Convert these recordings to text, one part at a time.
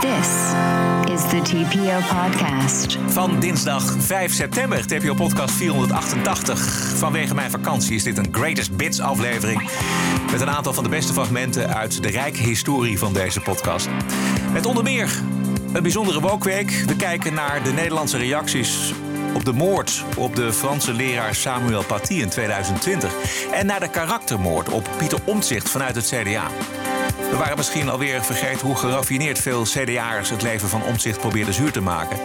This is the TPO podcast. Van dinsdag 5 september, TPO podcast 488. Vanwege mijn vakantie is dit een Greatest Bits aflevering. Met een aantal van de beste fragmenten uit de rijke historie van deze podcast. Met onder meer een bijzondere wokweek. We kijken naar de Nederlandse reacties op de moord op de Franse leraar Samuel Paty in 2020. En naar de karaktermoord op Pieter Omtzigt vanuit het CDA. We waren misschien alweer vergeten hoe geraffineerd veel CDA'ers het leven van Omtzigt probeerden zuur te maken.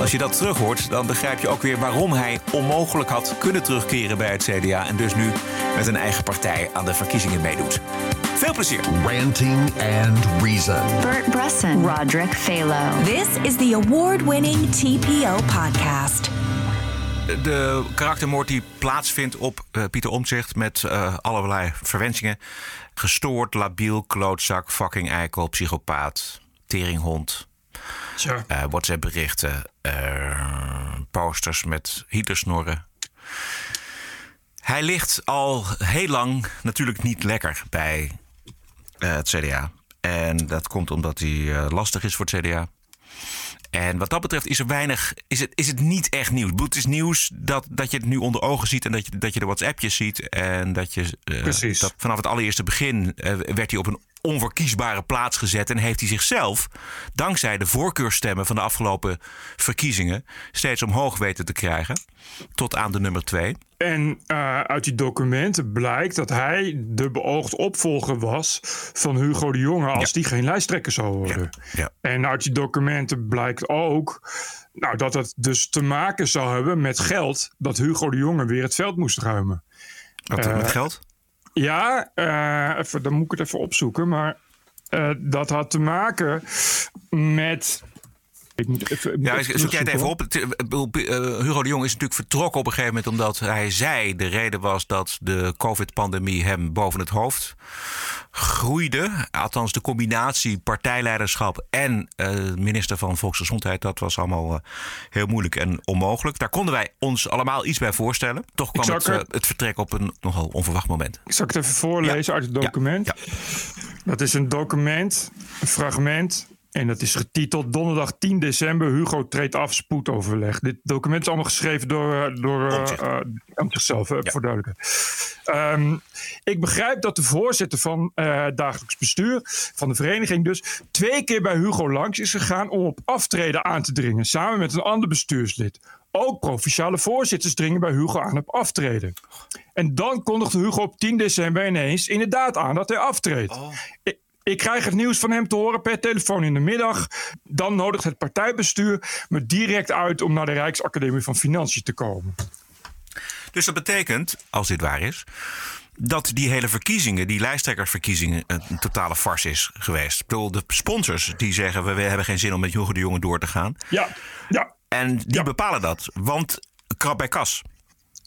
Als je dat terughoort, dan begrijp je ook weer waarom hij onmogelijk had kunnen terugkeren bij het CDA en dus nu met een eigen partij aan de verkiezingen meedoet. Veel plezier. Ranting and Reason. Bert Bresson, Roderick Phalo. This is the award winning TPO podcast. De karaktermoord die plaatsvindt op uh, Pieter Omtzigt met uh, allerlei verwensingen. Gestoord, labiel, klootzak, fucking eikel, psychopaat, teringhond. Sure. Uh, WhatsApp berichten, posters met Hitlersnorren. Hij ligt al heel lang natuurlijk niet lekker bij het CDA. En dat komt omdat hij lastig is voor het CDA. En wat dat betreft is er weinig, is het, is het niet echt nieuws. Het is nieuws dat, dat je het nu onder ogen ziet en dat je, dat je de WhatsAppjes ziet. En dat je uh, Precies. dat vanaf het allereerste begin uh, werd hij op een onverkiesbare plaats gezet. En heeft hij zichzelf, dankzij de voorkeurstemmen van de afgelopen verkiezingen, steeds omhoog weten te krijgen. Tot aan de nummer twee. En uh, uit die documenten blijkt dat hij de beoogd opvolger was van Hugo de Jonge als Ja. die geen lijsttrekker zou worden. Ja, ja. En uit die documenten blijkt ook nou, dat het dus te maken zou hebben met geld dat Hugo de Jonge weer het veld moest ruimen. Wat Eh, met geld? Ja, eh, even, dan moet ik het even opzoeken. Maar eh, dat had te maken met. Ik moet even, Ja, zoek jij het even op. Eh, Hugo de Jong is natuurlijk vertrokken op een gegeven moment omdat hij zei de reden was dat de COVID-pandemie hem boven het hoofd groeide. Althans, de combinatie partijleiderschap en eh, minister van Volksgezondheid, dat was allemaal eh, heel moeilijk en onmogelijk. Daar konden wij ons allemaal iets bij voorstellen. Toch kwam het, het vertrek op een nogal onverwacht moment. Ik zal het even voorlezen uit het document. Ja. Dat is een document, een fragment. En dat is getiteld Donderdag 10 december. Hugo treedt af, spoedoverleg. Dit document is allemaal geschreven door, eh, door eh, Omtzigt. eh, Omtzigt zelf, eh, voor duidelijkheid. Ehm, ik begrijp dat de voorzitter van eh, dagelijks bestuur, van de vereniging dus, twee keer bij Hugo langs is gegaan om op aftreden aan te dringen, samen met een ander bestuurslid. Ook provinciale voorzitters dringen bij Hugo aan op aftreden. En dan kondigde Hugo op 10 december ineens inderdaad aan dat hij aftreedt. Ik, ik krijg het nieuws van hem te horen per telefoon in de middag. Dan nodigt het partijbestuur me direct uit om naar de Rijksacademie van Financiën te komen. Dus dat betekent, als dit waar is, dat die hele verkiezingen, die lijsttrekkersverkiezingen, een totale farce is geweest. Ik bedoel, de sponsors die zeggen we, we hebben geen zin om met Hugo de Jonge door te gaan. Ja, ja. En die Ja. bepalen dat, want krap bij kas.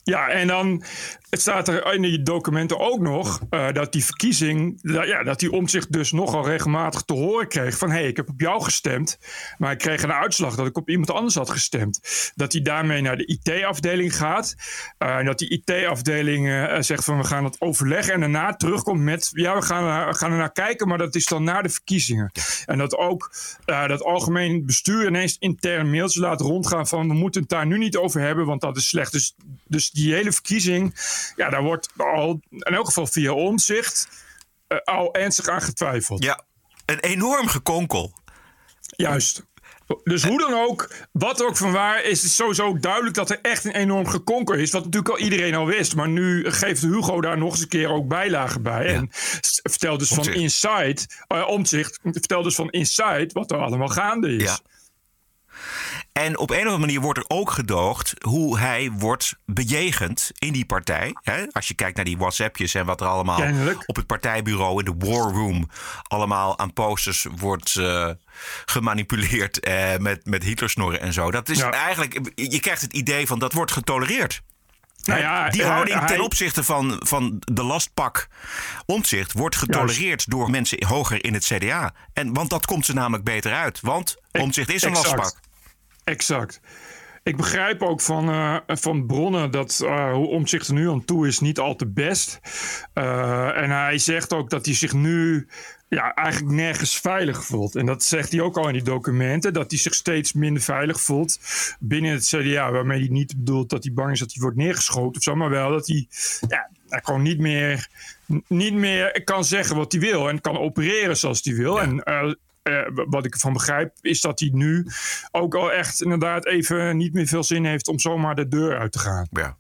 Ja, en dan het staat er in die documenten ook nog eh, dat die verkiezing, dat, ja, dat die omzicht dus nogal regelmatig te horen kreeg van hé, hey, ik heb op jou gestemd, maar ik kreeg een uitslag dat ik op iemand anders had gestemd. Dat hij daarmee naar de IT-afdeling gaat eh, en dat die IT-afdeling eh, zegt van we gaan het overleggen en daarna terugkomt met ja, we gaan, er- we gaan er naar kijken, maar dat is dan na de verkiezingen. En dat ook dat algemeen bestuur ineens intern mailtjes laat rondgaan van we moeten het daar nu niet over hebben, want dat is slecht. Dus, dus die hele verkiezing, ja, daar wordt al in elk geval via omzicht eh, al ernstig aan getwijfeld. Ja, een enorm gekonkel. Juist. Dus hoe dan ook, wat ook van waar, is het sowieso duidelijk dat er echt een enorm gekonker is. Wat natuurlijk al iedereen al wist. Maar nu geeft Hugo daar nog eens een keer ook bijlagen bij. En vertelt dus van. Inside, uh, omzicht, vertelt dus van Inside wat er allemaal gaande is. Ja. En op een of andere manier wordt er ook gedoogd hoe hij wordt bejegend in die partij. Als je kijkt naar die WhatsAppjes en wat er allemaal Kennelijk. op het partijbureau in de war room allemaal aan posters wordt eh, gemanipuleerd eh, met, met Hitlersnorren en zo. Dat is Ja. eigenlijk, je krijgt het idee van dat wordt getolereerd. Nou ja, die eh, houding ten hij- opzichte van, van de lastpak omzicht wordt getolereerd door mensen hoger in het CDA. En, want dat komt ze namelijk beter uit. Want omzicht is een exact. lastpak. Exact. ik begrijp ook van, uh, van bronnen dat uh, hoe Omtzigt er nu aan toe is niet al te best. Uh, en hij zegt ook dat hij zich nu ja, eigenlijk nergens veilig voelt. En dat zegt hij ook al in die documenten, dat hij zich steeds minder veilig voelt binnen het CDA. Waarmee hij niet bedoelt dat hij bang is dat hij wordt neergeschoten of zo, maar wel dat hij, ja, gewoon niet meer, niet meer kan zeggen wat hij wil en kan opereren zoals hij wil. En uh, uh, wat ik ervan begrijp, is dat hij nu ook al echt inderdaad even niet meer veel zin heeft om zomaar de deur uit te gaan. Ja.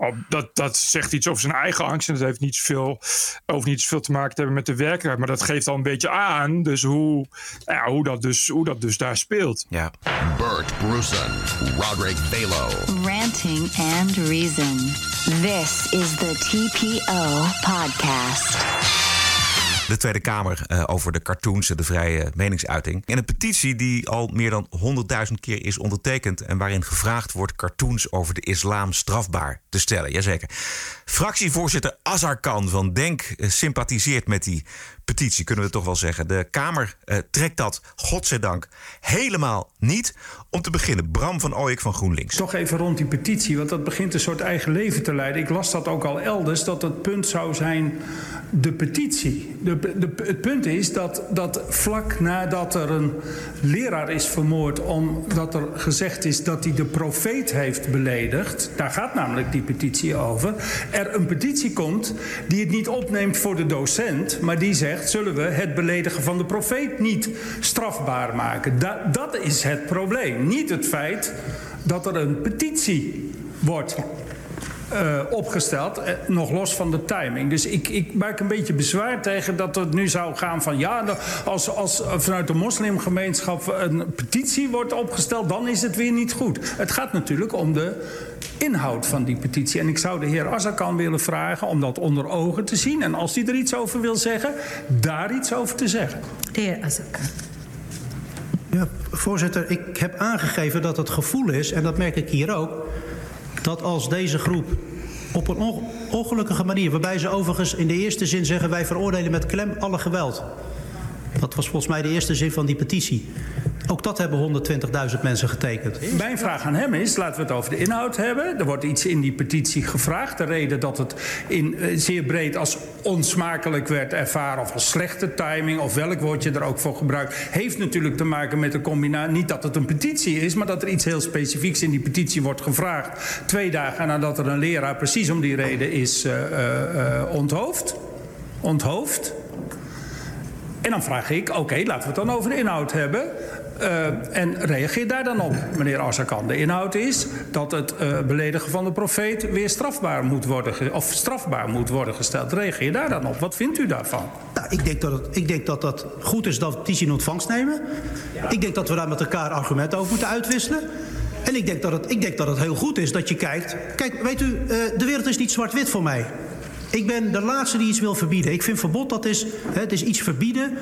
Oh, dat, dat zegt iets over zijn eigen angst. En dat heeft niet zoveel, over niet zoveel te maken te hebben met de werkelijkheid. Maar dat geeft al een beetje aan. Dus hoe, ja, hoe, dat, dus, hoe dat dus daar speelt. Ja. Bert Brussen, Roderick Balo. Ranting and Reason. This is the TPO podcast. De Tweede Kamer uh, over de cartoons en de vrije meningsuiting. En een petitie die al meer dan 100.000 keer is ondertekend. En waarin gevraagd wordt cartoons over de islam strafbaar te stellen. Jazeker. Fractievoorzitter Azarkan van Denk uh, sympathiseert met die petitie, kunnen we toch wel zeggen. De Kamer uh, trekt dat, godzijdank, helemaal niet. Om te beginnen, Bram van Ooyek van GroenLinks. Toch even rond die petitie, want dat begint een soort eigen leven te leiden. Ik las dat ook al elders, dat het punt zou zijn de petitie. De, de, het punt is dat, dat vlak nadat er een leraar is vermoord... omdat er gezegd is dat hij de profeet heeft beledigd... daar gaat namelijk die petitie over... er een petitie komt die het niet opneemt voor de docent... maar die zegt, zullen we het beledigen van de profeet niet strafbaar maken? Da, dat is het probleem. Niet het feit dat er een petitie wordt uh, opgesteld, uh, nog los van de timing. Dus ik, ik maak een beetje bezwaar tegen dat het nu zou gaan van... ja, als, als vanuit de moslimgemeenschap een petitie wordt opgesteld... dan is het weer niet goed. Het gaat natuurlijk om de inhoud van die petitie. En ik zou de heer Azarkan willen vragen om dat onder ogen te zien... en als hij er iets over wil zeggen, daar iets over te zeggen. De heer Azarkan. Ja, voorzitter, ik heb aangegeven dat het gevoel is... en dat merk ik hier ook dat als deze groep op een ongelukkige manier... waarbij ze overigens in de eerste zin zeggen... wij veroordelen met klem alle geweld. Dat was volgens mij de eerste zin van die petitie. Ook dat hebben 120.000 mensen getekend. Mijn vraag aan hem is, laten we het over de inhoud hebben. Er wordt iets in die petitie gevraagd. De reden dat het in, uh, zeer breed als onsmakelijk werd ervaren... of als slechte timing, of welk woord je er ook voor gebruikt... heeft natuurlijk te maken met de combinatie... niet dat het een petitie is, maar dat er iets heel specifieks in die petitie wordt gevraagd. Twee dagen nadat er een leraar precies om die reden is uh, uh, onthoofd. Onthoofd. En dan vraag ik, oké, laten we het dan over de inhoud hebben. Uh, en reageer daar dan op, meneer Azarkan. De inhoud is dat het uh, beledigen van de profeet weer strafbaar moet worden, of strafbaar moet worden gesteld. Reageer daar dan op. Wat vindt u daarvan? Nou, ik, denk dat het, ik denk dat het goed is dat petitie in ontvangst nemen. Ja. Ik denk dat we daar met elkaar argumenten over moeten uitwisselen. En ik denk, dat het, ik denk dat het heel goed is dat je kijkt... Kijk, weet u, uh, de wereld is niet zwart-wit voor mij. Ik ben de laatste die iets wil verbieden. Ik vind verbod, dat is, hè, het is iets verbieden...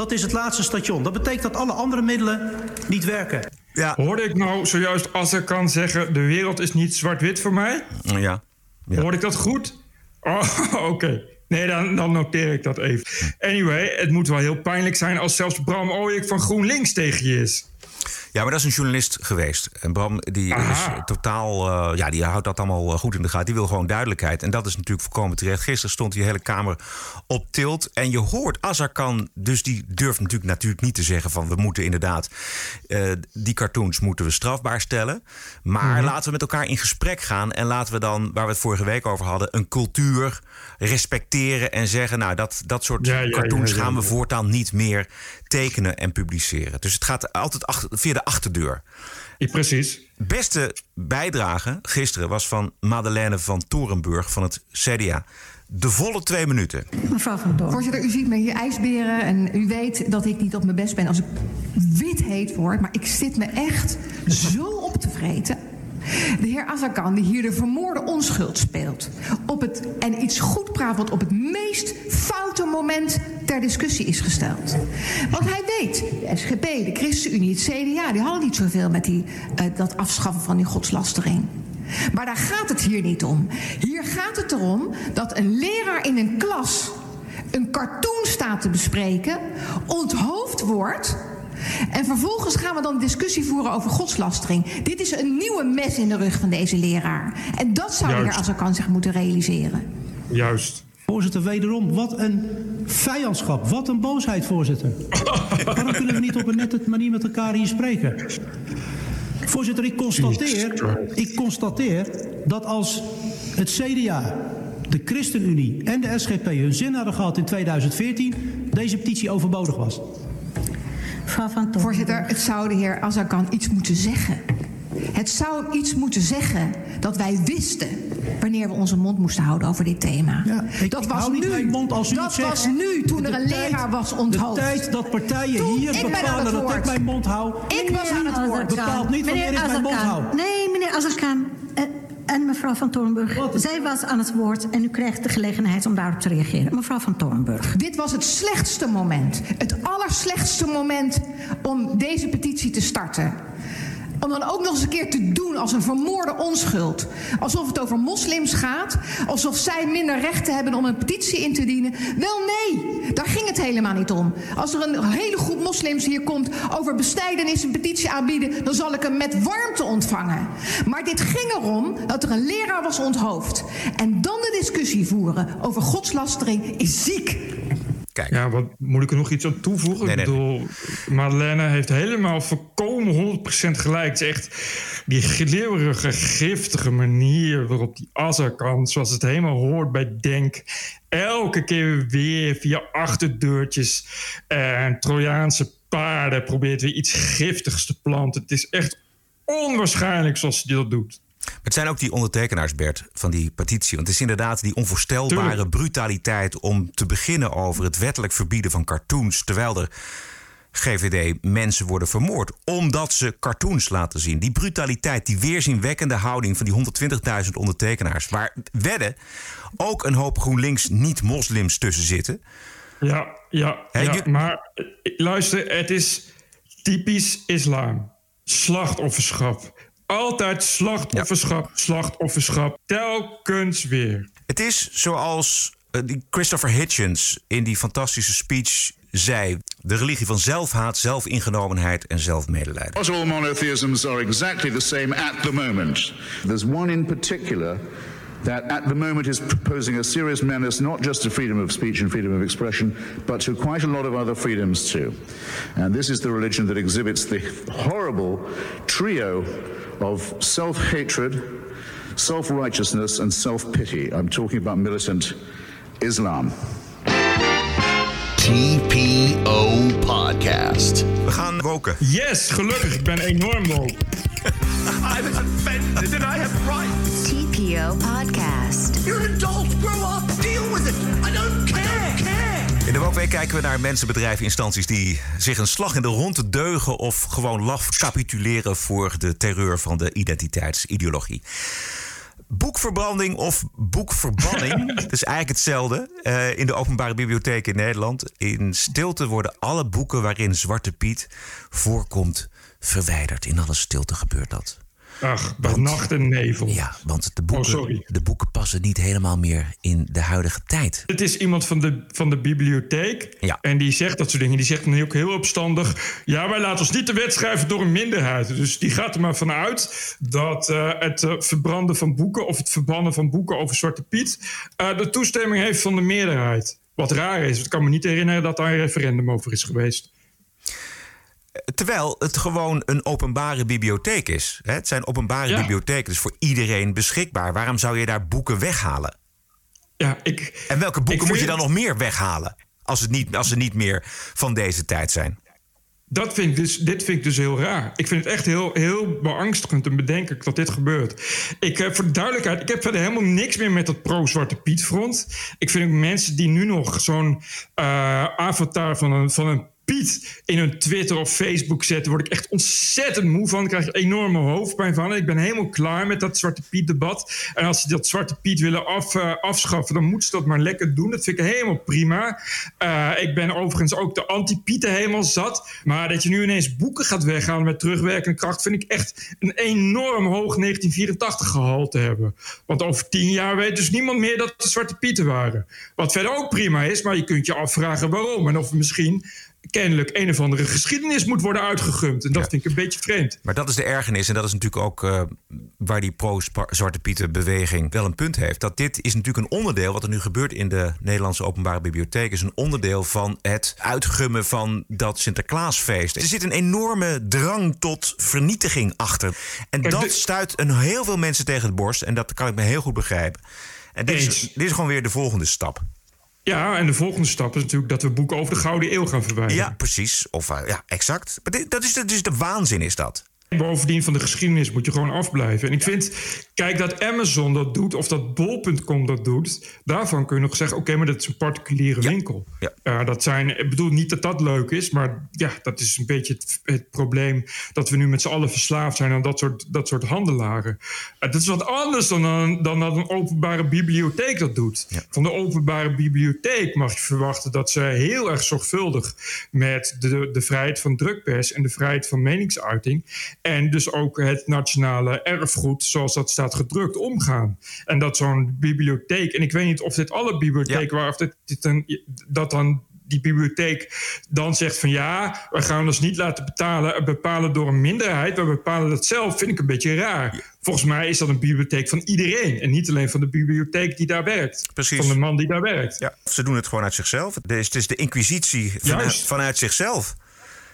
Dat is het laatste station. Dat betekent dat alle andere middelen niet werken. Ja. Hoorde ik nou zojuist als ik kan zeggen... de wereld is niet zwart-wit voor mij? Ja. ja. Hoorde ik dat goed? Oh, oké. Okay. Nee, dan, dan, noteer ik dat even. Anyway, het moet wel heel pijnlijk zijn... als zelfs Bram Ooyek van GroenLinks tegen je is. Ja, maar dat is een journalist geweest. En Bram, die Aha. is totaal. Uh, ja, die houdt dat allemaal goed in de gaten. Die wil gewoon duidelijkheid. En dat is natuurlijk voorkomen terecht. Gisteren stond die hele Kamer op tilt. En je hoort Azarkan, dus die durft natuurlijk, natuurlijk niet te zeggen van we moeten inderdaad. Uh, die cartoons moeten we strafbaar stellen. Maar mm -hmm. laten we met elkaar in gesprek gaan. En laten we dan, waar we het vorige week over hadden, een cultuur respecteren. En zeggen, nou, dat, dat soort ja, ja, cartoons ja, gaan we voortaan niet meer tekenen en publiceren. Dus het gaat altijd achter, via de achterdeur. Ja, precies. Beste bijdrage gisteren was van Madeleine van Torenburg van het CDA. De volle twee minuten. Mevrouw van Doorn. Voorzitter, u ziet me hier ijsberen en u weet dat ik niet op mijn best ben als ik wit heet word. Maar ik zit me echt zo op te vreten. De heer Azarkan, die hier de vermoorde onschuld speelt. Op het, en iets goed praat wat op het meest foute moment ter discussie is gesteld. Want hij weet, de SGP, de ChristenUnie, het CDA... die hadden niet zoveel met die, uh, dat afschaffen van die godslastering. Maar daar gaat het hier niet om. Hier gaat het erom dat een leraar in een klas een cartoon staat te bespreken... onthoofd wordt En vervolgens gaan we dan discussie voeren over godslastering. Dit is een nieuwe mes in de rug van deze leraar. En dat zou de heer Juist. Azarkan zich moeten realiseren. Juist. Voorzitter, wederom, wat een vijandschap. Wat een boosheid, voorzitter. Waarom kunnen we niet op een nette manier met elkaar hier spreken? Voorzitter, ik constateer, ik constateer dat als het CDA, de ChristenUnie en de SGP hun zin hadden gehad in 2014, deze petitie overbodig was. Mevrouw van Toren. Voorzitter, het zou de heer Azarkan iets moeten zeggen. Het zou iets moeten zeggen dat wij wisten wanneer we onze mond moesten houden over dit thema. Ja, ik- dat ik was nu. mond als u dat het zegt. was nu toen er een tijd- leraar was onthoofd. De tijd dat partijen Toen- hier bepalen dat ik mijn mond hou. Ik was aan het woord. bepaalt niet wanneer ik mijn mond hou. Nee, meneer Azarkan eh, en mevrouw van Torenburg. Zij was aan het woord en u krijgt de gelegenheid om daarop te reageren. Mevrouw van Torenburg. Dit was het slechtste moment. Het allerslechtste moment om deze petitie te starten. Om dan ook nog eens een keer te doen als een vermoorde onschuld. Alsof het over moslims gaat. Alsof zij minder rechten hebben om een petitie in te dienen. Wel nee, daar ging het helemaal niet om. Als er een hele groep moslims hier komt over bestijdenis een petitie aanbieden... dan zal ik hem met warmte ontvangen. Maar dit ging erom dat er een leraar was onthoofd. En dan de discussie voeren over godslastering is ziek. Ja, wat moet ik er nog iets aan toevoegen? Nee, nee, ik bedoel, Madeleine heeft helemaal volkomen 100% gelijk. Het is echt die gleeuwerige, giftige manier waarop die Azarkan, zoals het helemaal hoort bij Denk, elke keer weer via achterdeurtjes en Trojaanse paarden probeert weer iets giftigs te planten. Het is echt onwaarschijnlijk zoals hij dat doet. Maar het zijn ook die ondertekenaars, Bert, van die petitie. Want het is inderdaad die onvoorstelbare Tuurlijk. brutaliteit om te beginnen over het wettelijk verbieden van cartoons. Terwijl er GVD mensen worden vermoord omdat ze cartoons laten zien. Die brutaliteit, die weerzinwekkende houding van die 120.000 ondertekenaars. Waar wedden ook een hoop GroenLinks niet-moslims tussen zitten. Ja, ja, Hè, ja je- maar eh, luister, het is typisch islam. Slachtofferschap. Altijd slachtofferschap, slachtofferschap. Telkens weer. Het is zoals eh, die Christopher Hitchens in die fantastische speech zei: de religie van zelfhaat, zelfingenomenheid en zelfmedelijden. Not all monotheisms are exactly the same at the moment. There's one in particular that at the moment is proposing a serious menace not just to freedom of speech and freedom of expression, but to quite a lot of other freedoms too. And this is the religion that exhibits the horrible trio of self hatred, self righteousness, and self pity. I'm talking about militant Islam. TPO Podcast. We gaan woken. Yes, gelukkig. Ik ben enorm woke. I was offended and I have rights. TPO Podcast. You're an adult. Grow up. Deal with it. I don't care. Wookweek kijken we naar mensen, bedrijven, instanties die zich een slag in de ronde deugen of gewoon laf capituleren voor de terreur van de identiteitsideologie. Boekverbranding of boekverbanning, het is eigenlijk hetzelfde eh, in de openbare bibliotheek in Nederland. In stilte worden alle boeken waarin Zwarte Piet voorkomt verwijderd. In alle stilte gebeurt dat. Ach, bij nacht en nevel. Ja, want de boeken, Oh, de boeken passen niet helemaal meer in de huidige tijd. Het is iemand van de, van de bibliotheek. Ja. En die zegt dat soort dingen. Die zegt dan ook heel opstandig. Ja, wij laten ons niet de wet schrijven door een minderheid. Dus die gaat er maar vanuit dat eh, het eh, verbranden van boeken. of het verbannen van boeken over Zwarte Piet. eh, de toestemming heeft van de meerderheid. Wat raar is. Ik kan me niet herinneren dat daar een referendum over is geweest. Terwijl het gewoon een openbare bibliotheek is. Het zijn openbare Ja. bibliotheken, dus voor iedereen beschikbaar. Waarom zou je daar boeken weghalen? Ja, ik. En welke boeken moet je dan nog meer weghalen? Als, het niet, als ze niet meer van deze tijd zijn. Dat vind ik dus, dit vind ik dus heel raar. Ik vind het echt heel, heel beangstigend en bedenkelijk dat dit gebeurt. Ik, eh, voor de duidelijkheid, ik heb verder helemaal niks meer met dat pro-Zwarte Piet front. Ik vind ook mensen die nu nog zo'n eh, avatar van een, van een In hun Twitter of Facebook zetten, word ik echt ontzettend moe van. Ik krijg enorme hoofdpijn van. Ik ben helemaal klaar met dat Zwarte Piet debat. En als ze dat Zwarte Piet willen af, eh, afschaffen, dan moeten ze dat maar lekker doen. Dat vind ik helemaal prima. Eh, ik ben overigens ook de anti-Pieten helemaal zat. Maar dat je nu ineens boeken gaat weghalen met terugwerkende kracht, vind ik echt een enorm hoog 1984 gehalte hebben. Want over tien jaar weet dus niemand meer dat het Zwarte Pieten waren. Wat verder ook prima is, maar je kunt je afvragen waarom. En of misschien kennelijk een of andere geschiedenis moet worden uitgegumd. En dat vind ik een beetje vreemd. Maar dat is de ergernis. En dat is natuurlijk ook uh, waar die pro-Zwarte Pieten beweging wel een punt heeft. Dat dit is natuurlijk een onderdeel, wat er nu gebeurt in de Nederlandse Openbare Bibliotheek, is een onderdeel van het uitgummen van dat Sinterklaasfeest. Er zit een enorme drang tot vernietiging achter. En dat stuit een heel veel mensen tegen het borst. En dat kan ik me heel goed begrijpen. En dit is, dit is gewoon weer de volgende stap. Ja, en de volgende stap is natuurlijk dat we boeken over de Gouden Eeuw gaan verwijderen. Ja, precies. Of, uh, ja, exact. Maar dit, dat is, dat is de waanzin, is dat. Bovendien van de geschiedenis moet je gewoon afblijven. En ik vind, kijk, dat Amazon dat doet of dat Bol.com dat doet, daarvan kun je nog zeggen: oké, maar dat is een particuliere winkel. Ja. dat zijn, ik bedoel niet dat dat leuk is, maar ja, dat is een beetje het, het probleem dat we nu met z'n allen verslaafd zijn aan dat soort, dat soort handelaren. Uh, dat is wat anders dan, dan, dan dat een openbare bibliotheek dat doet. Van de openbare bibliotheek mag je verwachten dat ze heel erg zorgvuldig met de, de vrijheid van drukpers en de vrijheid van meningsuiting en dus ook het nationale erfgoed, zoals dat staat gedrukt, omgaan. En dat zo'n bibliotheek, en ik weet niet of dit alle bibliotheken ja. waren, of dit, dit een, dat dan die bibliotheek dan zegt van ja, we gaan ons niet laten betalen, bepalen door een minderheid, we bepalen dat zelf, vind ik een beetje raar. Volgens mij is dat een bibliotheek van iedereen en niet alleen van de bibliotheek die daar werkt. Precies. Van de man die daar werkt. Ja, ze doen het gewoon uit zichzelf. Het is de inquisitie vanuit, vanuit zichzelf.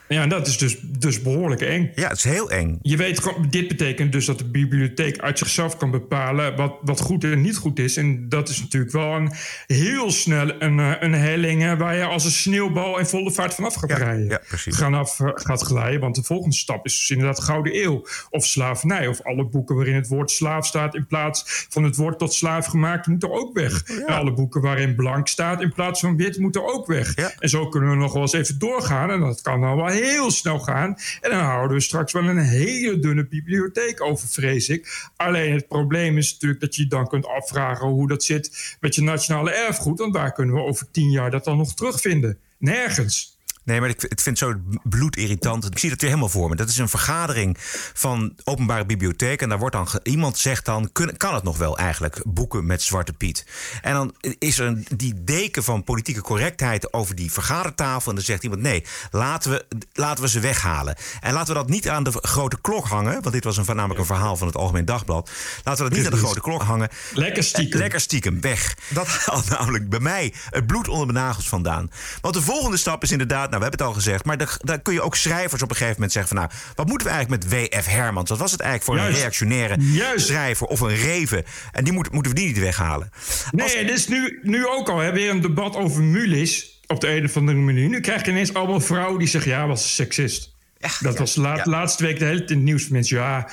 Ja, en dat is dus, dus behoorlijk eng. Ja, het is heel eng. Je weet dit betekent dus dat de bibliotheek uit zichzelf kan bepalen wat, wat goed en niet goed is. En dat is natuurlijk wel een heel snel een, eh, een helling waar je als een sneeuwbal in volle vaart vanaf gaat ja, rijden. Ja, precies. Gaan af, eh, gaat glijden, want de volgende stap is dus inderdaad Gouden Eeuw. Of slavernij, of alle boeken waarin het woord slaaf staat in plaats van het woord tot slaaf gemaakt, moeten ook weg. Ja. En alle boeken waarin blank staat in plaats van wit, moeten ook weg. Ja. En zo kunnen we nog wel eens even doorgaan. En dat kan dan wel heel snel gaan. En dan houden we straks wel een hele dunne bibliotheek over, vrees ik. Alleen het probleem is natuurlijk dat je dan kunt afvragen hoe dat zit met je nationale erfgoed. Want waar kunnen we over tien jaar dat dan nog terugvinden? Nergens. Nee, maar ik, ik vind het zo bloedirritant. Ik zie dat weer helemaal voor me. Dat is een vergadering van openbare bibliotheek. En daar wordt dan iemand zegt dan: kan het nog wel eigenlijk boeken met Zwarte Piet? En dan is er een, die deken van politieke correctheid over die vergadertafel. En dan zegt iemand: nee, laten we, laten we ze weghalen. En laten we dat niet aan de grote klok hangen. Want dit was een, namelijk een verhaal van het Algemeen Dagblad. Laten we dat niet aan de grote klok hangen. Lekker stiekem. Lekker stiekem, weg. Dat haalt namelijk bij mij het bloed onder mijn nagels vandaan. Want de volgende stap is inderdaad we hebben het al gezegd. Maar daar, kun je ook schrijvers op een gegeven moment zeggen van... nou, wat moeten we eigenlijk met W.F. Hermans? Wat was het eigenlijk voor een reactionaire Juist. schrijver of een reven? En die moet, moeten we die niet weghalen. Nee, Als... is nu, nu ook al hè, weer een debat over Mulis op de een of andere manier. Nu krijg je ineens allemaal vrouwen die zeggen... ja, was seksist. Dat ja, was la ja. laatste week de hele in het nieuws. Mensen, ja,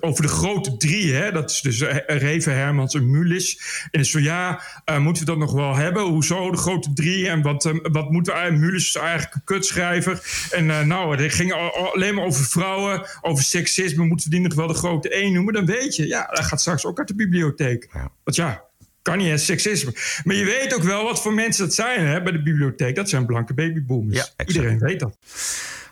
over de grote drie, hè, dat is dus Reven, Hermans en Mulis. En zo, ja, uh, moeten we dat nog wel hebben? Hoezo de grote drie? En wat, uh, wat moeten we Mulis is eigenlijk een kutschrijver. En uh, nou, het ging alleen maar over vrouwen, over seksisme. Moeten we die nog wel de grote één noemen? Dan weet je, ja, dat gaat straks ook uit de bibliotheek. Want ja, kan niet, hè, seksisme. Maar je weet ook wel wat voor mensen dat zijn hè, bij de bibliotheek. Dat zijn blanke babyboomers. Iedereen weet dat.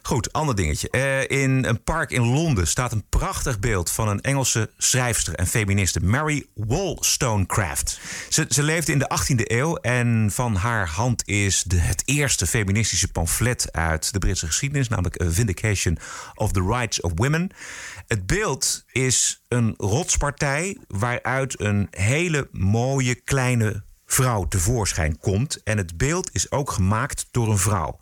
Goed, ander dingetje. Uh, in een park in Londen staat een prachtig beeld van een Engelse schrijfster en feministe, Mary Wollstonecraft. Ze, ze leefde in de 18e eeuw en van haar hand is de, het eerste feministische pamflet uit de Britse geschiedenis, namelijk A Vindication of the Rights of Women. Het beeld is een rotspartij waaruit een hele mooie kleine vrouw tevoorschijn komt. En het beeld is ook gemaakt door een vrouw.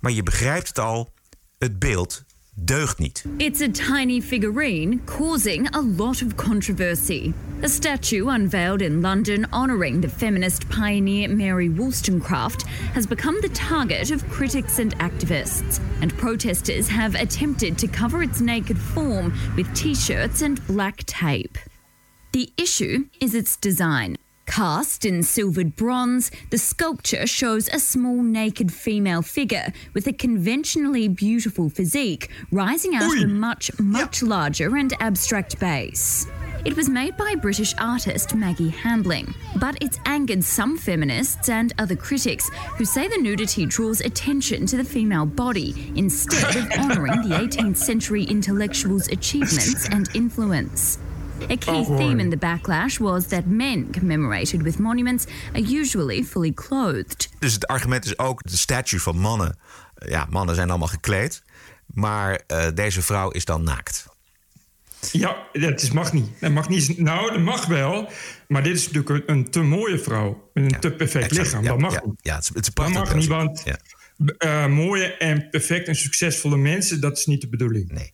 Maar je begrijpt het al, het beeld deugt niet. It's a tiny figurine causing a lot of controversy. A statue unveiled in London honoring the feminist pioneer Mary Wollstonecraft has become the target of critics and activists, and protesters have attempted to cover its naked form with t-shirts and black tape. The issue is its design. Cast in silvered bronze, the sculpture shows a small naked female figure with a conventionally beautiful physique rising out of a much, much larger and abstract base. It was made by British artist Maggie Hambling, but it's angered some feminists and other critics who say the nudity draws attention to the female body instead of honouring the 18th century intellectual's achievements and influence. A key Oh, theme in the backlash was that men commemorated with monuments are usually fully clothed. Dus het argument is ook de statue van mannen ja, mannen zijn allemaal gekleed. Maar eh, deze vrouw is dan naakt. Ja, dat is, mag niet. Dat mag niet. Nou, dat mag wel. Maar dit is natuurlijk een, een te mooie vrouw. Met een te perfect exact. lichaam. Ja, dat mag ja, niet. ja, het is- het is dat prachtig. mag niet, want eh, mooie en perfect en succesvolle mensen... dat is niet de bedoeling. Nee.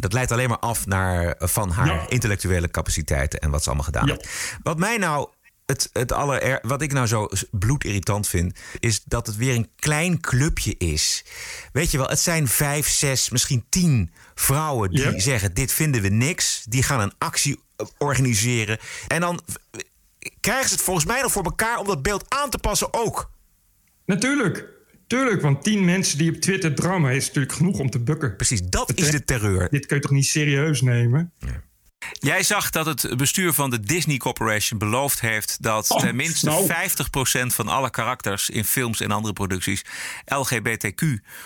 Dat leidt alleen maar af naar, van haar Ja. intellectuele capaciteiten en wat ze allemaal gedaan Ja. heeft. Wat mij nou. Het, het aller, wat ik nou zo bloedirritant vind, is dat het weer een klein clubje is. Weet je wel, het zijn vijf, zes, misschien tien vrouwen die zeggen: Dit vinden we niks. Die gaan een actie eh, organiseren. En dan eh, krijgen ze het volgens mij nog voor elkaar om dat beeld aan te passen ook. Natuurlijk. Tuurlijk, want tien mensen die op Twitter drammen... is natuurlijk genoeg om te bukken. Precies, dat is de terreur. Dit kun je toch niet serieus nemen? Jij zag dat het bestuur van de Disney Corporation beloofd heeft dat Oh, tenminste nou. 50% van alle karakters in films en andere producties LGBTQ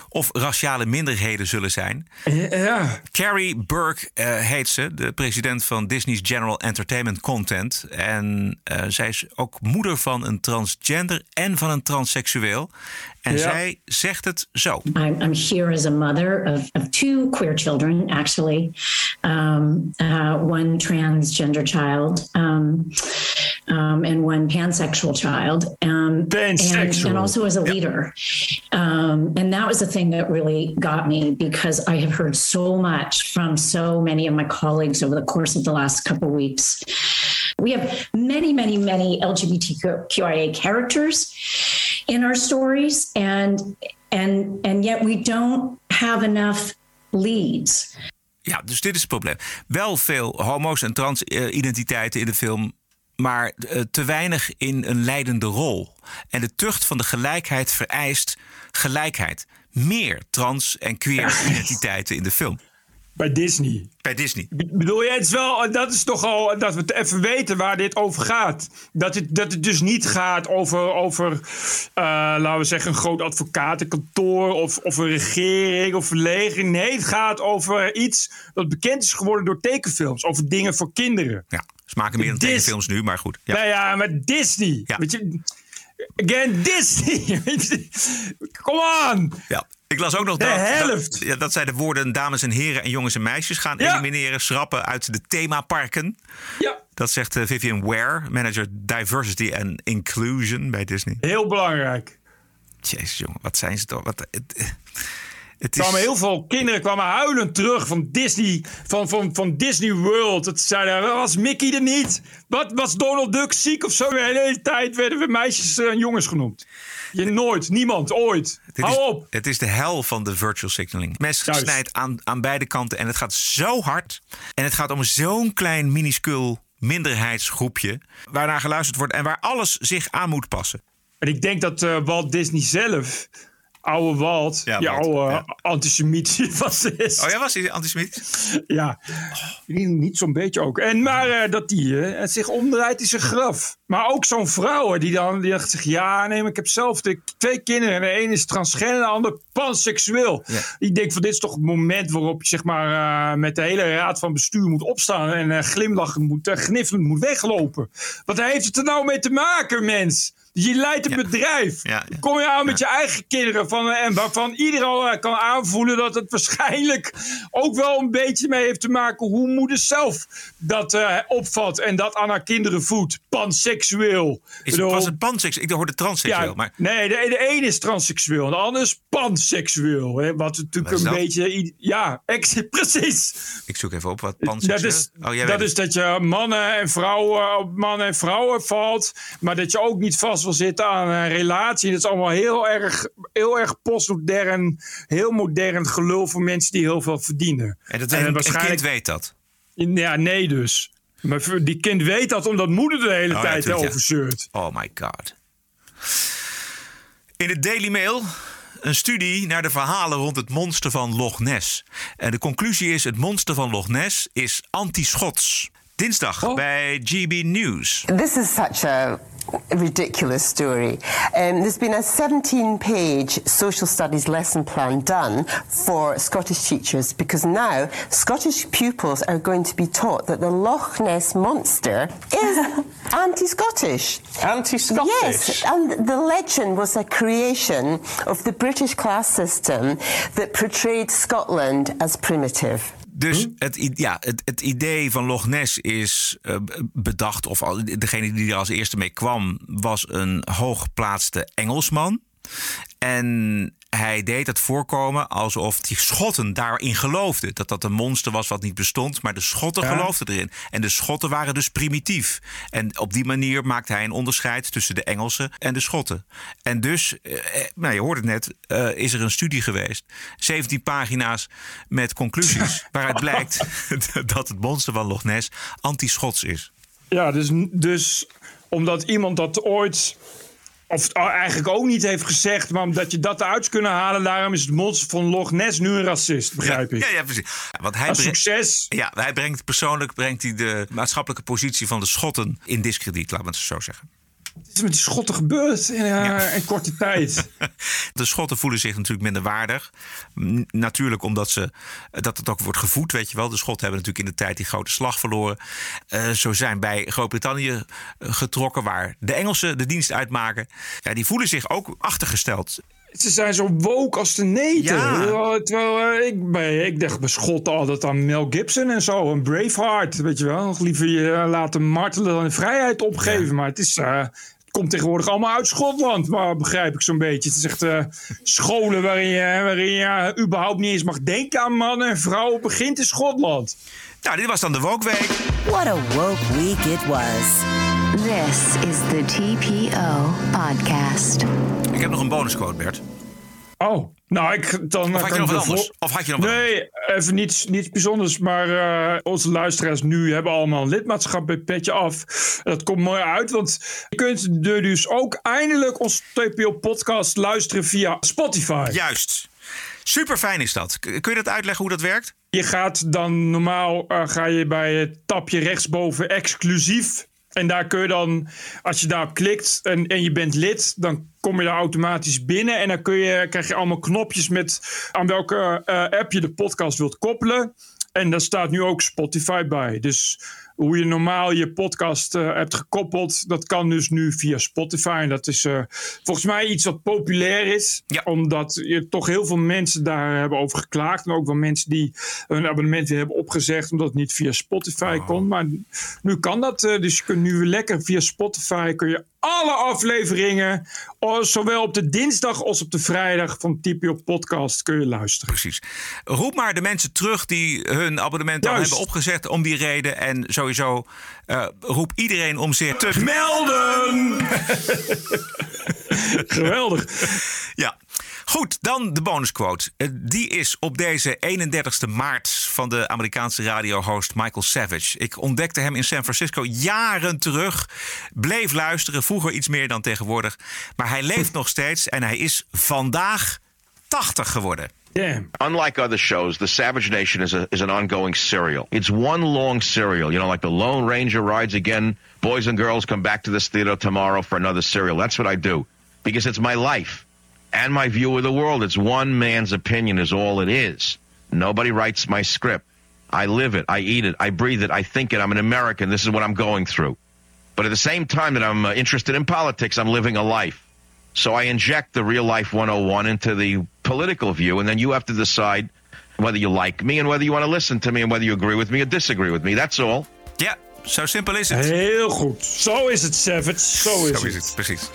of raciale minderheden zullen zijn. Ja. Carrie Burke eh, heet ze, de president van Disney's General Entertainment Content. En eh, zij is ook moeder van een transgender en van een transseksueel. En Ja. zij zegt het zo. I'm, I'm here as a mother of, of two queer children, actually. Um, uh, one transgender child um, um, and one pansexual child. Um, And, Pansexual. and also as a leader. Um, and that was the thing that really got me because I have heard so much from so many of my colleagues over the course of the last couple weeks. We have many, many, many LGBTQIA characters in our stories, and and and yet we don't have enough leads. Ja, dus dit is het probleem. Wel veel homo's en trans-identiteiten in de film, maar eh, te weinig in een leidende rol. En de tucht van de gelijkheid vereist gelijkheid. Meer trans- en queer-identiteiten in de film. Bij Disney. Bij Disney. Ik bedoel, je, het is wel, dat is toch al dat we het even weten waar dit over gaat. Dat het, dat het dus niet gaat over, over eh, laten we zeggen, een groot advocatenkantoor of, of een regering of een leger. Nee, het gaat over iets dat bekend is geworden door tekenfilms. Over dingen voor kinderen. Ja, ze maken meer dan tekenfilms nu, maar goed. Ja. Nou ja, maar Disney. Weet je, again, Disney. Come on. Ja. Ik las ook nog De dat, helft. Dat, ja, dat zij de woorden dames en heren en jongens en meisjes gaan Ja. elimineren, schrappen uit de themaparken. Ja. Dat zegt eh, Vivian Ware, manager diversity and inclusion bij Disney. Heel belangrijk. Jezus jongen, wat zijn ze toch? Wat, het, het is, kwamen heel veel kinderen kwamen huilend terug van Disney, van, van, van Disney World. Het zeiden, was Mickey er niet? Wat was Donald Duck ziek of zo? De hele tijd werden we meisjes en jongens genoemd. Je nooit, niemand, ooit. Dit Hou is, op. Het is de hel van de virtual signaling. Mes snijdt aan, aan beide kanten en het gaat zo hard. En het gaat om zo'n klein minuscuul minderheidsgroepje... waarnaar geluisterd wordt en waar alles zich aan moet passen. En ik denk dat eh, Walt Disney zelf, oude Walt, Ja, die Walt, oude ja. antisemiet was. Is. Oh ja, was hij antisemitisch? Ja, niet, niet zo'n beetje ook. En maar eh, dat die het zich omdraait in zijn graf. Maar ook zo'n vrouw die dan die zegt: Ja, nee, maar ik heb zelf de, twee kinderen. En de een is transgender en de ander panseksueel. Ja. Ik denk van dit is toch het moment waarop je zeg maar, eh, met de hele raad van bestuur moet opstaan. En glimlachend moet, uh, gniffelend moet weglopen. Wat heeft het er nou mee te maken, mens? Je leidt een bedrijf. Ja, ja. Kom je aan met je eigen kinderen. Van, en waarvan iedereen al eh, kan aanvoelen dat het waarschijnlijk ook wel een beetje mee heeft te maken hoe moeder zelf dat eh, opvat en dat aan haar kinderen voedt. Panseksueel. Is, bedoel, was het panseksueel? Ik hoorde transseksueel. maar Nee, de, de ene is transseksueel, de ander is panseksueel. Hè, wat natuurlijk Wat een dat? beetje. Ja, ex, precies. ik zoek even op wat Dat panseksueel is, Oh, jij dat is dat je mannen en vrouwen op mannen en vrouwen valt. Maar dat je ook niet vast wil zitten aan een relatie. Dat is allemaal heel erg, heel erg postmodern. Heel modern gelul voor mensen die heel veel verdienen. En dat En een, kind weet dat. Ja, nee dus. Maar die kind weet dat omdat moeder de hele Oh, tijd ja. over zeurt. Oh my god. In het Daily Mail een studie naar de verhalen rond het monster van Loch Ness. En de conclusie is: het monster van Loch Ness is anti-Schots. Dinsdag Oh. bij GB News. This is such a ridiculous story. Um, there's been a 17 page social studies lesson plan done for Scottish teachers because now Scottish pupils are going to be taught that the Loch Ness Monster is anti Scottish. Anti Scottish? Yes, and the legend was a creation of the British class system that portrayed Scotland as primitive. Dus het, ja, het, het idee van Loch Ness is eh, bedacht, of al, degene die er als eerste mee kwam, was een hooggeplaatste Engelsman. En hij deed het voorkomen alsof die Schotten daarin geloofden. Dat dat een monster was wat niet bestond, maar de Schotten Ja. geloofden erin. En de Schotten waren dus primitief. En op die manier maakte hij een onderscheid tussen de Engelsen en de Schotten. En dus, eh, eh, nou je hoort het net, eh, is er een studie geweest. 17 pagina's met conclusies. waaruit blijkt dat het monster van Loch Ness anti-Schots is. Ja, dus, dus omdat iemand dat ooit. Of eigenlijk ook niet heeft gezegd, maar omdat je dat eruit kunnen halen, daarom is het monster van Loch Ness nu een racist, begrijp ik. Ja, ja, precies. Want hij brengt- succes. Ja, hij brengt persoonlijk brengt hij de maatschappelijke positie van de Schotten in discrediet, laat me het zo zeggen. Is met die schotten gebeurd in eh, een korte tijd. De Schotten voelen zich natuurlijk minder waardig. Natuurlijk omdat ze, dat het ook wordt gevoed, weet je wel. De Schotten hebben natuurlijk in de tijd die grote slag verloren. Eh, zo zijn bij Groot-Brittannië eh, getrokken, waar de Engelsen de dienst uitmaken. Ja, die voelen zich ook achtergesteld. Ze zijn zo woke als de neten. Ja. Terwijl, eh, ik, bij, ik dacht bij Schotten altijd aan Mel Gibson en zo. Een Braveheart, weet je wel. Nog liever je eh, laten martelen dan de vrijheid opgeven. Maar het is... eh, het komt tegenwoordig allemaal uit Schotland, maar begrijp ik zo'n beetje. Het is echt eh, scholen waarin je, waarin je überhaupt niet eens mag denken aan mannen en vrouwen. begint in Schotland. Nou, dit was dan de Woke Week. What a woke week it was. This is the TPO podcast. Ik heb nog een bonusquote, Bert. Oh, nou, ik, dan Of had je kan nog wat anders? Of had je nog Nee, even niets, niets bijzonders. Maar eh, onze luisteraars nu hebben allemaal een lidmaatschap bij Petje Af. Dat komt mooi uit, want je kunt er dus ook eindelijk onze TPO-podcast luisteren via Spotify. Juist. Super fijn is dat. Kun je dat uitleggen hoe dat werkt? Je gaat dan normaal eh, ga je bij het tapje rechtsboven exclusief. En daar kun je dan, als je daarop klikt en, en je bent lid, dan kom je daar automatisch binnen. En dan kun je, krijg je allemaal knopjes met aan welke eh, app je de podcast wilt koppelen. En daar staat nu ook Spotify bij. Dus hoe je normaal je podcast eh, hebt gekoppeld, dat kan dus nu via Spotify. En dat is eh, volgens mij iets wat populair is. Omdat je toch heel veel mensen daar hebben over geklaagd. En ook wel mensen die hun abonnement weer hebben opgezegd, omdat het niet via Spotify kon. Maar nu kan dat. eh, dus je kunt nu weer lekker via Spotify kun je alle afleveringen, oh, zowel op de dinsdag als op de vrijdag van TPO Podcast, kun je luisteren. Precies. Roep maar de mensen terug die hun abonnement al hebben opgezet om die reden. En sowieso eh, roep iedereen om zich te melden. Geweldig. Ja. Goed, dan de bonusquote. Eh, Die is op deze 31ste maart van de Amerikaanse radiohost Michael Savage. Ik ontdekte hem in San Francisco jaren terug. Bleef luisteren, vroeger iets meer dan tegenwoordig. Maar hij leeft nog steeds en hij is vandaag 80 geworden. Unlike other shows, The Savage Nation is, a, is an ongoing serial. It's one long serial. You know, like The Lone Ranger rides again. Boys and girls come back to this theater tomorrow for another serial. That's what I do because it's my life and my view of the world. It's one man's opinion, is all it is. Nobody writes my script. I live it, I eat it, I breathe it, I think it. I'm an American. This is what I'm going through. But at the same time that I'm uh, interested in politics, I'm living a life. So I inject the real life 101 into the political view, and then you have to decide whether you like me and whether you want to listen to me and whether you agree with me or disagree with me. That's all. Ja, zo simpel is het. Heel goed. Zo is het, Savage. Zo is, Zo is het, precies.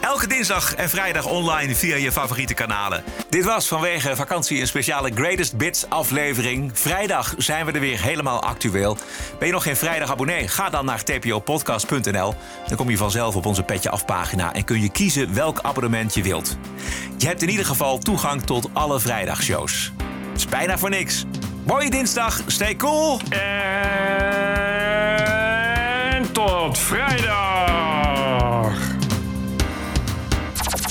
Elke dinsdag en vrijdag online via je favoriete kanalen. Dit was vanwege vakantie een speciale Greatest Bits aflevering. Vrijdag zijn we er weer helemaal actueel. Ben je nog geen vrijdag abonnee? Ga dan naar tpopodcast.nl. Dan kom je vanzelf op onze Petje Af pagina en kun je kiezen welk abonnement je wilt. Je hebt in ieder geval toegang tot alle vrijdagshows. Het is bijna voor niks. Mooie dinsdag, stay cool. En tot vrijdag.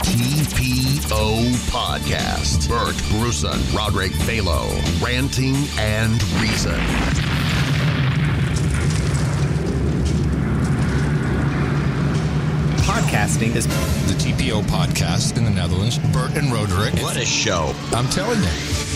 TPO Podcast. Bert Bruson, Roderick Balo, Ranting and Reason. podcasting is the TPO podcast in the Netherlands. Bert and Roderick. What a show. I'm telling you.